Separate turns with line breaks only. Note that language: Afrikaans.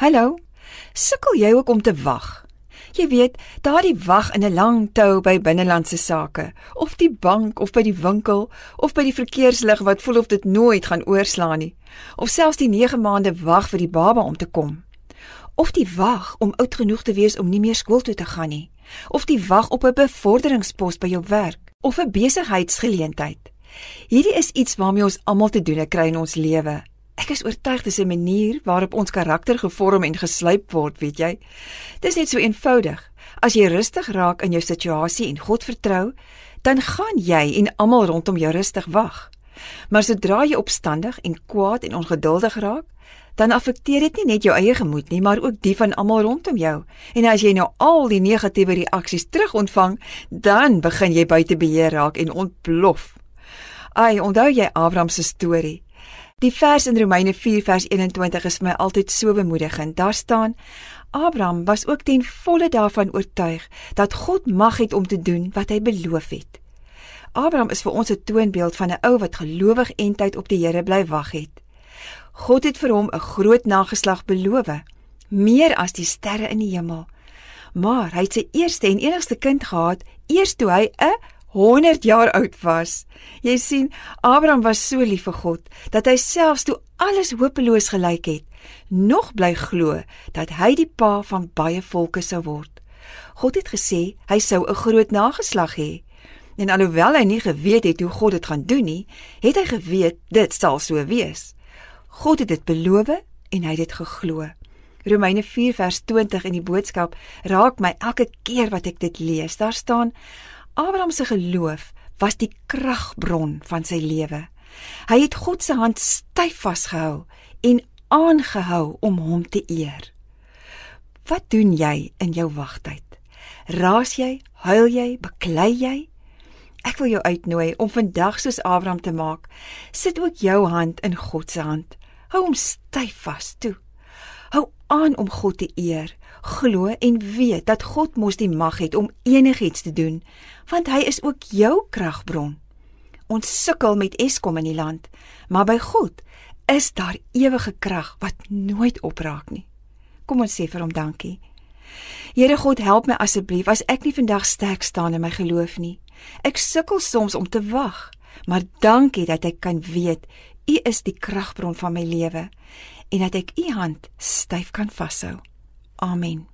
Hallo. Sukkel jy ook om te wag? Jy weet, daardie wag in 'n lang tou by binnelandse sake, of die bank of by die winkel of by die verkeerslig wat voel of dit nooit gaan oorslaan nie, of selfs die 9 maande wag vir die baba om te kom. Of die wag om oud genoeg te wees om nie meer skool toe te gaan nie, of die wag op 'n bevorderingspos by jou werk of 'n besigheidsgeleentheid. Hierdie is iets waarmee ons almal te doen kry in ons lewe. Ek is oortuig dis 'n manier waarop ons karakter gevorm en geslyp word, weet jy. Dis net so eenvoudig. As jy rustig raak in jou situasie en God vertrou, dan gaan jy en almal rondom jou rustig wag. Maar sodra jy opstandig en kwaad en ongeduldig raak, dan affekteer dit nie net jou eie gemoed nie, maar ook die van almal rondom jou. En as jy nou al die negatiewe reaksies terugontvang, dan begin jy buite beheer raak en ontplof. Ai, onthou jy Abraham se storie? Die vers in Romeine 4 vers 21 is vir my altyd so bemoedigend. Daar staan: Abraham was ook ten volle daarvan oortuig dat God mag het om te doen wat hy beloof het. Abraham is vir ons 'n toonbeeld van 'n ou wat gelowig en tyd op die Here bly wag het. God het vir hom 'n groot nageslag beloof, meer as die sterre in die hemel. Maar hy het sy eerste en enigste kind gehad eers toe hy 'n 100 jaar oud was. Jy sien, Abraham was so lief vir God dat hy selfs toe alles hopeloos gelyk het, nog bly glo dat hy die pa van baie volke sou word. God het gesê hy sou 'n groot nageslag hê. En alhoewel hy nie geweet het hoe God dit gaan doen nie, het hy geweet dit sal so wees. God het dit beloof en hy het dit geglo. Romeine 4 vers 20 in die boodskap raak my elke keer wat ek dit lees. Daar staan Abraham se geloof was die kragbron van sy lewe. Hy het God se hand styf vasgehou en aangehou om hom te eer. Wat doen jy in jou wagtyd? Raas jy, huil jy, beklei jy? Ek wil jou uitnooi om vandag soos Abraham te maak. Sit ook jou hand in God se hand. Hou hom styf vas toe. Hou aan om God te eer glo en weet dat God mos die mag het om enigiets te doen, want hy is ook jou kragbron. Ons sukkel met Eskom in die land, maar by God is daar ewige krag wat nooit opraak nie. Kom ons sê vir hom dankie. Here God, help my asseblief as ek nie vandag sterk staan in my geloof nie. Ek sukkel soms om te wag, maar dankie dat ek kan weet U is die kragbron van my lewe en dat ek U hand styf kan vashou. Amen.